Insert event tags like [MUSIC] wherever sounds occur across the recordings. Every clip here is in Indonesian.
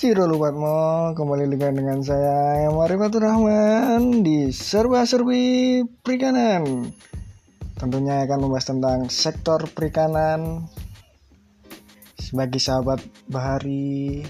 Ciro Lupatmo kembali dengan dengan saya Marifatur Rahman di Serba Serbi Perikanan. Tentunya akan membahas tentang sektor perikanan. Sebagai sahabat Bahari.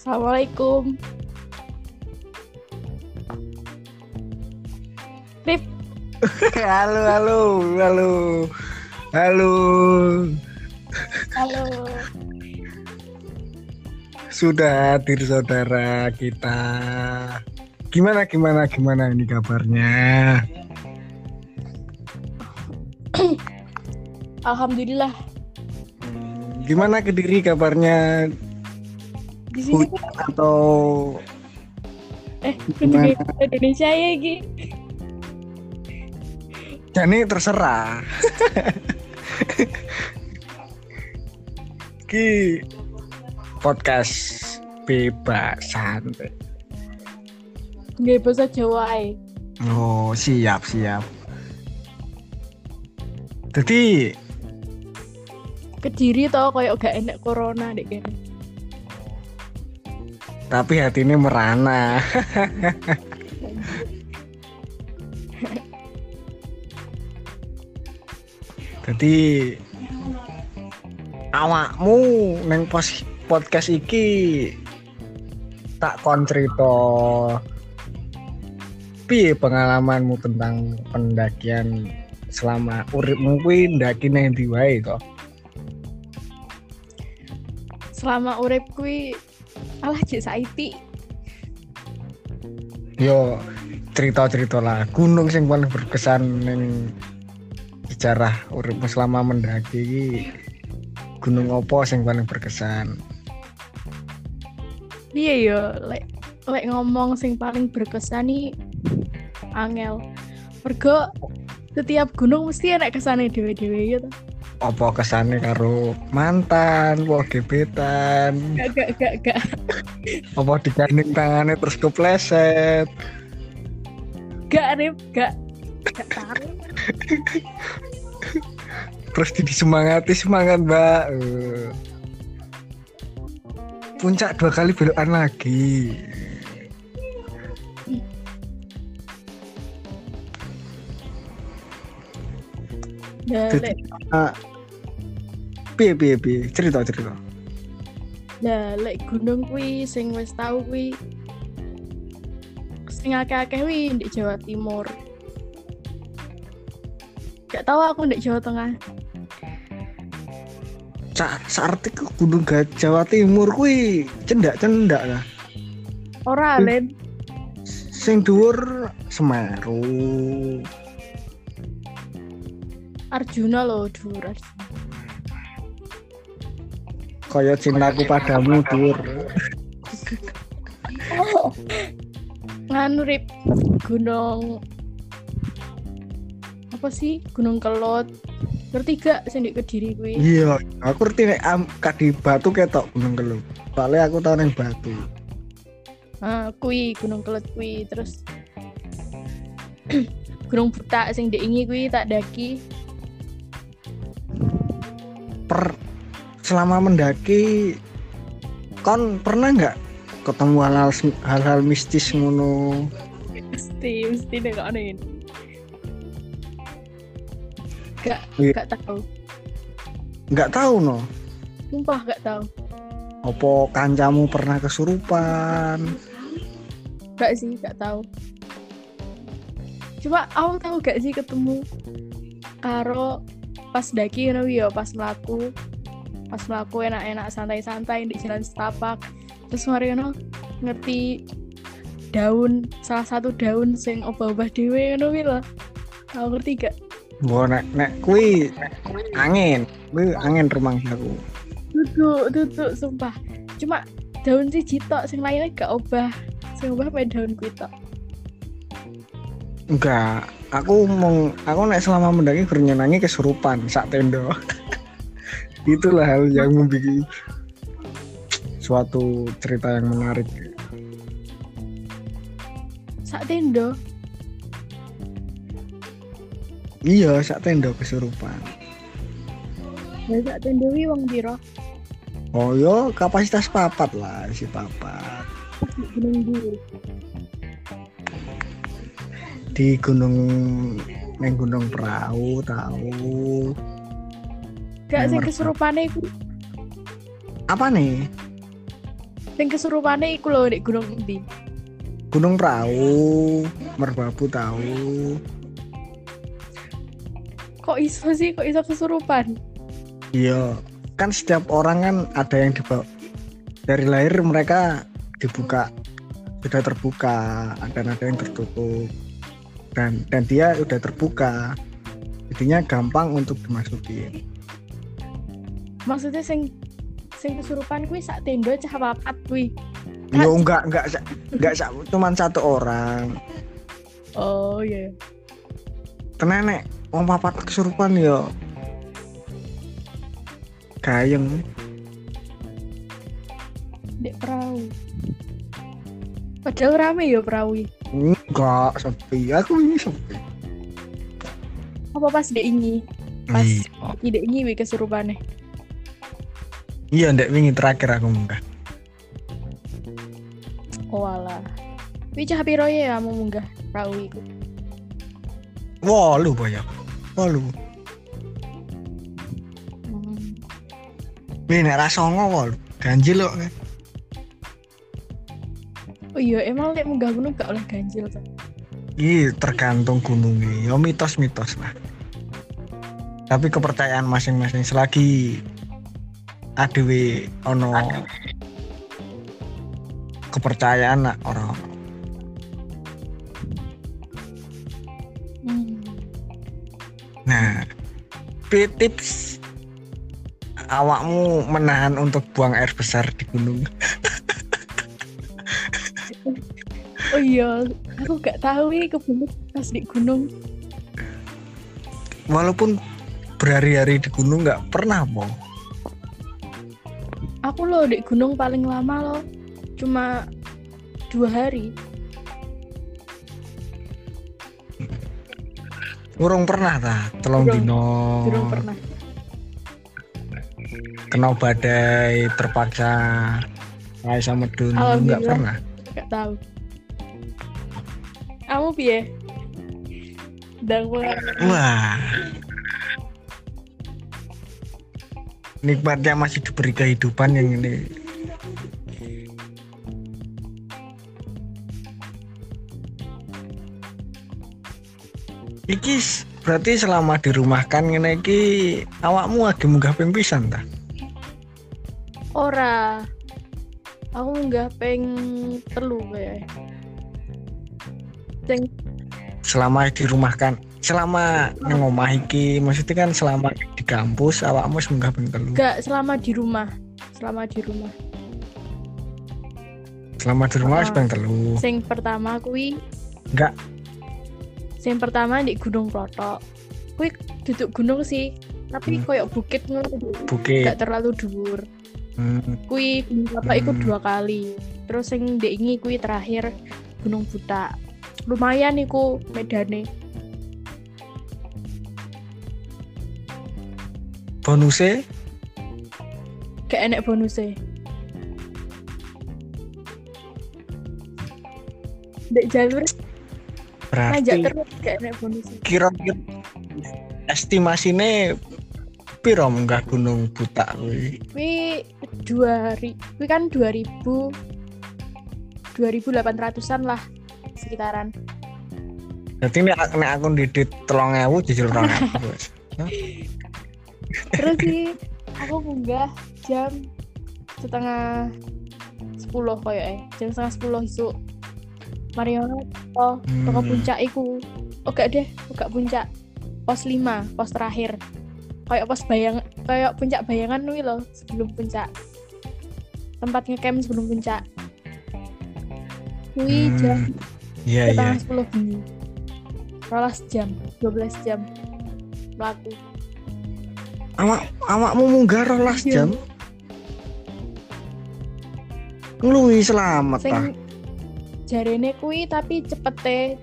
Assalamualaikum. Halo halo halo halo halo. sudah hadir saudara kita gimana gimana gimana ini kabarnya Alhamdulillah. gimana kediri kabarnya Di sini hujan atau eh Indonesia ya Gi. Jadi terserah. Ki podcast bebas santai. Nggak bahasa Jawa ae. Oh siap siap. Jadi Kediri tau kayak gak enak corona kayaknya. tapi hati ini merana. [LAUGHS] Jadi awakmu neng pos podcast iki tak kon cerita piye pengalamanmu tentang pendakian selama uripmu kuwi ndaki nang ndi wae to? Selama urip kui alah cek saiti. Yo cerita-cerita lah gunung sing paling berkesan ning sejarah uripmu selama mendaki iki gunung opo sing paling berkesan? Iya yo, lek lek ngomong sing paling berkesan nih angel. Mergo setiap gunung mesti enak kesane dewe-dewe gitu. Apa kesane karo mantan, wah gebetan, Gak gak gak gak. apa digandeng tangannya terus kepleset. Gak rip, gak gak tahu. [LAUGHS] terus disemangati semangat mbak. Eh. puncak dua kali belokan lagi. Nah, Jadi- ah, piye piye piye? Cerita cerita. Lah, lek gunung kuwi sing wis tau kuwi. Sing akeh-akeh kuwi di Jawa Timur. Gak tahu aku di Jawa Tengah. Sa ke gunung Jawa Timur kuwi cendak cendak lah Ora len sing dhuwur Semeru Arjuna loh dhuwur Arjuna. kaya cintaku padamu dhuwur [LAUGHS] Nganu rip gunung apa sih? Gunung Kelot. Ngerti gak sing di Kediri kuwi? iya aku ngerti nek am kadi batu ketok gunung kelup soalnya aku tau neng batu. Ah, kuwi Gunung Kelot kuwi. Terus [CLEARS THROAT] Gunung Butak sing diingi kuwi tak daki. per selama mendaki kon pernah nggak ketemu hal-hal hal-hal mistis ngono? Mesti mesti nek gak Iya. gak tahu. Nggak tahu no. Sumpah gak tahu. Opo kancamu pernah kesurupan? Gak sih gak tahu. Cuma aku tahu gak sih ketemu karo pas daki ngono ya pas melaku pas melaku enak-enak santai-santai di jalan setapak. Terus mari ngono ngerti daun salah satu daun sing obah-obah dhewe ngono kuwi lho Aku ngerti gak? Gua nek nek kui angin, kui angin rumah aku. Duduk, duduk, sumpah. Cuma daun sih jitok, sing lainnya gak obah. Sing obah main daun kuwi tok. Enggak, aku mau aku nek selama mendaki bernyanyi kesurupan sak tendo. [LAUGHS] Itulah hal yang membuat suatu cerita yang menarik. tenda. Iya, sak tenda kesurupan. Ya sak tenda wi wong piro? Oh yo kapasitas papat lah si papat Di Gunung Duri. di gunung neng gunung perahu tahu Gak sing kesurupane iku. apa nih Sing kesurupane iku lho di Gunung Endi. gunung perahu merbabu tahu Kok iso sih kok iso kesurupan? iya kan setiap orang kan ada yang dibawa dari lahir mereka dibuka sudah terbuka dan ada yang tertutup dan dan dia udah terbuka jadinya gampang untuk dimasukin Maksudnya sing sing kesurupan kuwi sak tenda cah papat kuwi. Yo enggak enggak enggak sa- cuman satu orang. Oh iya. Tenenek wong papat kesurupan yo. Gayeng. Dek perahu. Padahal rame ya perahu. Enggak sepi. Aku ini sepi. Apa pas dek ini? Pas Iya. ide ini wi kesurupane. Iya ndek wingi terakhir aku munggah. Oh alah. Wi cah piro ya kamu munggah perahu iku? Walu boyo. Walu. Hmm. Nih nek ra songo walu. Ganjil kok. Oh iya emang lek munggah gunung gak oleh ganjil tuh. Iya tergantung gunungnya. Yo mitos-mitos lah. Tapi kepercayaan masing-masing selagi adewe ono kepercayaan lah orang tips awakmu menahan untuk buang air besar di gunung. [LAUGHS] Oh iya, aku gak tahu wi kebelet pas di gunung. Walaupun berhari-hari di gunung nggak pernah mau. Aku loh di gunung paling lama loh, cuma dua hari. Urung pernah ta, telung Urung. dino. Belum pernah. Kena badai terpaksa kayak sama dun nggak Alhamdulillah. pernah. Gak tahu. Kamu piye? Dan pengalaman Wah. Nikmatnya masih diberi kehidupan yang ini. Iki berarti selama dirumahkan ngene iki awakmu lagi munggah ping pisan ta? ora. Aku nggak peng telu kayak. Sing Selama dirumahkan, selama nang omah iki maksudnya kan selama di kampus awakmu munggah ping telu. gak selama di rumah. Selama di rumah. Selama di rumah Ah. ping telu. Sing pertama kui Enggak. Sing pertama di Gunung Proto. Kui duduk gunung sih, tapi Hmm. koyok bukit. Bukit. Gak terlalu dhuwur. Hmm. Kui iku Hmm. dua kali. Terus ndek ini kui terakhir Gunung Buta. Lumayan iku medane. bonusnya Gak enek bonusnya. Dek jalur berarti terus gak bonusnya. kira-kira estimasinya piro munggah gunung buta kuwi dua ri, kui kan dua ribu, dua ribu delapan ratusan lah sekitaran. berarti nek nek aku didit telung ewu jujur telung ewu [LAUGHS] Terus sih aku munggah jam setengah sepuluh koyo jam setengah sepuluh isu. Mariono oh toko Hmm. puncak iku. Gak deh, gak puncak. Pos 5, pos terakhir. Kayak pos bayang, kayak puncak bayangan nih loh sebelum puncak. Tempat ngecamp sebelum puncak. Kui Hmm, jam iya iya setengah sepuluh bengi. Rolas jam, 12 jam. Melaku. awak awakmu munggah rolas Iya. jam Ngeluwi selamat Sing ta jarene kui tapi cepete.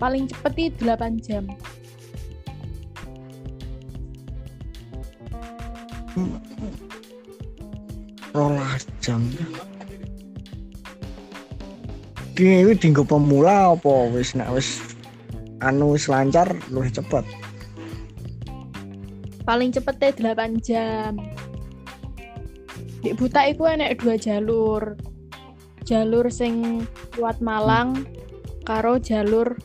Paling cepet i 8 jam. Rolas jam. Ki iki dinggo pemula apa? Wis nek wis anu wis lancar luwih cepet. paling cepet teh 8 jam. Di buta iku enek dua jalur jalur sing liwat Malang karo jalur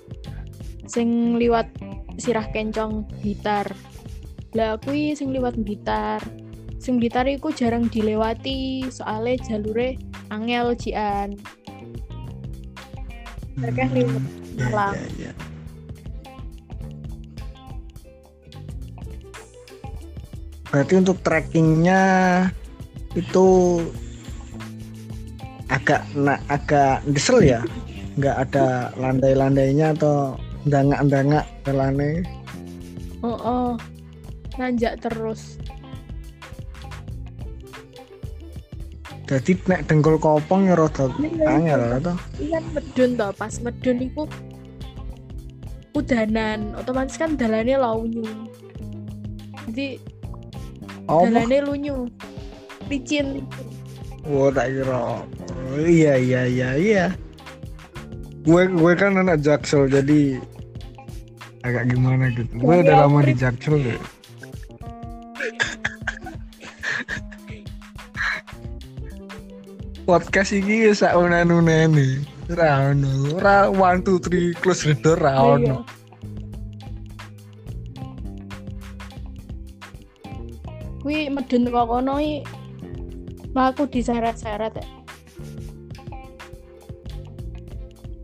sing liwat Sirah Kencong Blitar lah kuwi sing liwat Blitar sing Blitar iku jarang dilewati soalnya jalure angel jian mereka liwat Iya, Malang. iya, iya. Berarti untuk trekkingnya itu agak na, agak desel ya, nggak ada landai-landainya atau dangak-dangak kelane. oh oh. Nanjak terus. Jadi nek dengkul kopong ya rada Iya, angel atau kan medun toh. Pas medun iku udanan. Otomatis kan dalane launyu. Jadi apa? dalane lunyu. Licin. Wah tak kira. Oh, iya iya iya iya. Gue gue kan anak jaksel jadi agak gimana gitu. Gue udah Iya, lama di jaksel deh. Podcast ini sak anu nene. Ra ono. Ra one two three close the door ra Lah iya. Kuwi medun kok kono i mlaku diseret-seret ya.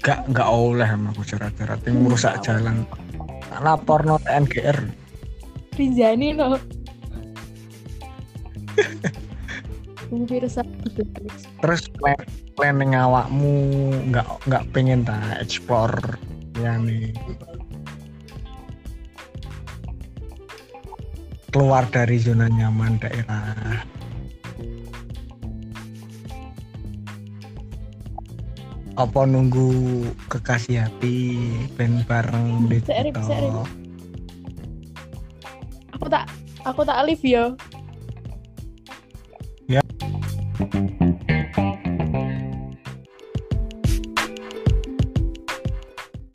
Gak gak oleh sama aku cerat-cerat yang merusak jalan. Tak lapor no NGR. Rinjani no. [LAUGHS] Pirsa terus plan planning awakmu nggak nggak pengen tak explore ya nih keluar dari zona nyaman daerah apa nunggu kekasih hati ben bareng Bisa, aku tak aku tak live ya. Ya.